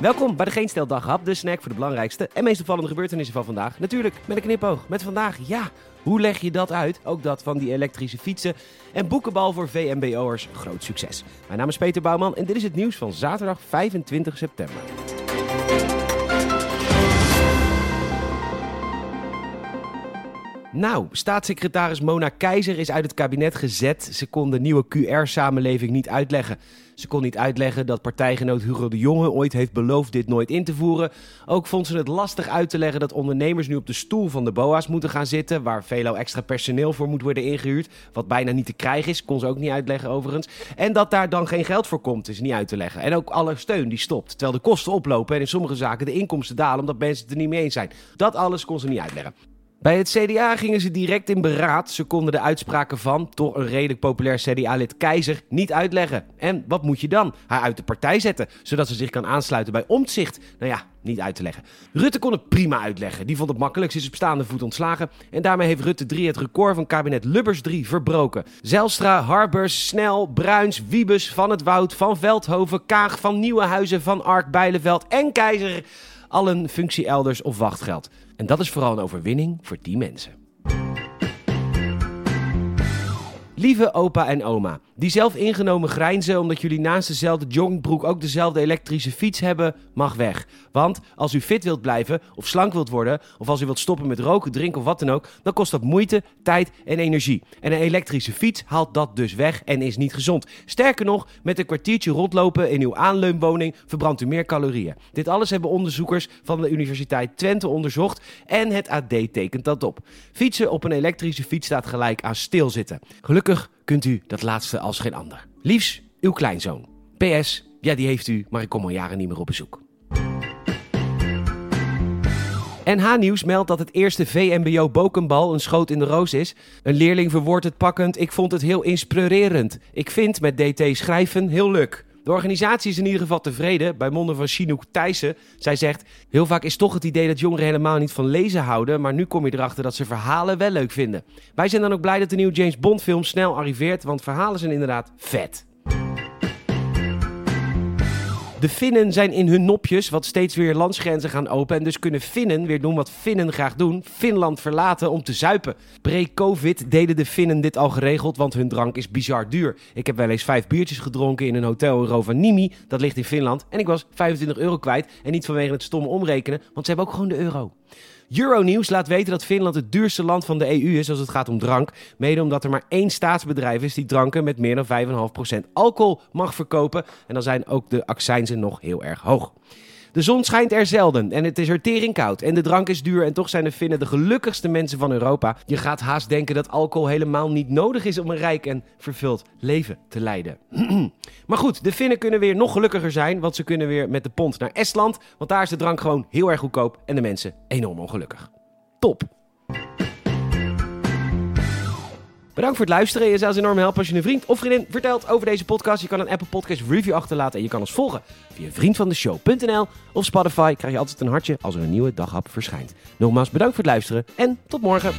Welkom bij de Geen Stel Daghap, de snack voor de belangrijkste en meest opvallende gebeurtenissen van vandaag. Natuurlijk met een knipoog. Met vandaag, ja, hoe leg je dat uit? Ook dat van die elektrische fietsen. En boekenbal voor VMBO'ers, groot succes. Mijn naam is Peter Bouwman en dit is het nieuws van zaterdag 25 september. Nou, staatssecretaris Mona Keizer is uit het kabinet gezet. Ze kon de nieuwe QR-samenleving niet uitleggen. Ze kon niet uitleggen dat partijgenoot Hugo de Jonge ooit heeft beloofd dit nooit in te voeren. Ook vond ze het lastig uit te leggen dat ondernemers nu op de stoel van de BOA's moeten gaan zitten, waar veelal extra personeel voor moet worden ingehuurd, wat bijna niet te krijgen is, kon ze ook niet uitleggen overigens. En dat daar dan geen geld voor komt, is niet uit te leggen. En ook alle steun die stopt, terwijl de kosten oplopen en in sommige zaken de inkomsten dalen omdat mensen het er niet mee eens zijn. Dat alles kon ze niet uitleggen. Bij het CDA gingen ze direct in beraad. Ze konden de uitspraken van toch een redelijk populair CDA-lid Keizer niet uitleggen. En wat moet je dan? Haar uit de partij zetten, zodat ze zich kan aansluiten bij Omtzigt. Nou ja, niet uit te leggen. Rutte kon het prima uitleggen. Die vond het makkelijk, ze is op staande voet ontslagen. En daarmee heeft Rutte 3 het record van kabinet Lubbers 3 verbroken. Zelstra, Harbers, Snel, Bruins, Wiebes, Van het Woud, Van Veldhoven, Kaag, Van Nieuwenhuizen, Van Ark, Bijleveld en Keizer allen functie elders of wachtgeld. En dat is vooral een overwinning voor die mensen. Lieve opa en oma, die zelf ingenomen grijnzen omdat jullie naast dezelfde joggingbroek ook dezelfde elektrische fiets hebben, mag weg. Want als u fit wilt blijven of slank wilt worden, of als u wilt stoppen met roken, drinken of wat dan ook, dan kost dat moeite, tijd en energie. En een elektrische fiets haalt dat dus weg en is niet gezond. Sterker nog, met een kwartiertje rondlopen in uw aanleunwoning verbrandt u meer calorieën. Dit alles hebben onderzoekers van de Universiteit Twente onderzocht en het AD tekent dat op. Fietsen op een elektrische fiets staat gelijk aan stilzitten. Gelukkig kunt u dat laatste als geen ander. Liefs, uw kleinzoon. PS, ja die heeft u, maar ik kom al jaren niet meer op bezoek. NH-nieuws meldt dat het eerste VMBO Bokenbal een schoot in de roos is. Een leerling verwoordt het pakkend. Ik vond het heel inspirerend. Ik vind met DT schrijven heel leuk. De organisatie is in ieder geval tevreden, bij monden van Chinook Thijssen. Zij zegt, heel vaak is toch het idee dat jongeren helemaal niet van lezen houden, maar nu kom je erachter dat ze verhalen wel leuk vinden. Wij zijn dan ook blij dat de nieuwe James Bond film snel arriveert, want verhalen zijn inderdaad vet. De Finnen zijn in hun nopjes, wat steeds weer landsgrenzen gaan open. En dus kunnen Finnen weer doen wat Finnen graag doen: Finland verlaten om te zuipen. Pre-COVID deden de Finnen dit al geregeld, want hun drank is bizar duur. Ik heb wel eens vijf biertjes gedronken in een hotel in Rovaniemi, dat ligt in Finland. En ik was 25 euro kwijt. En niet vanwege het stomme omrekenen, want ze hebben ook gewoon de euro. Euronews laat weten dat Finland het duurste land van de EU is als het gaat om drank. Mede omdat er maar één staatsbedrijf is die dranken met meer dan 5,5% alcohol mag verkopen. En dan zijn ook de accijnzen nog heel erg hoog. De zon schijnt er zelden en het is er tering koud. En de drank is duur en toch zijn de Finnen de gelukkigste mensen van Europa. Je gaat haast denken dat alcohol helemaal niet nodig is om een rijk en vervuld leven te leiden. maar goed, de Finnen kunnen weer nog gelukkiger zijn, want ze kunnen weer met de pont naar Estland. Want daar is de drank gewoon heel erg goedkoop en de mensen enorm ongelukkig. Top! Bedankt voor het luisteren. Je zou ons enorm helpen als je een vriend of vriendin vertelt over deze podcast. Je kan een Apple Podcast review achterlaten en je kan ons volgen via vriendvandeshow.nl of Spotify. Krijg je altijd een hartje als er een nieuwe daghap verschijnt. Nogmaals bedankt voor het luisteren en tot morgen.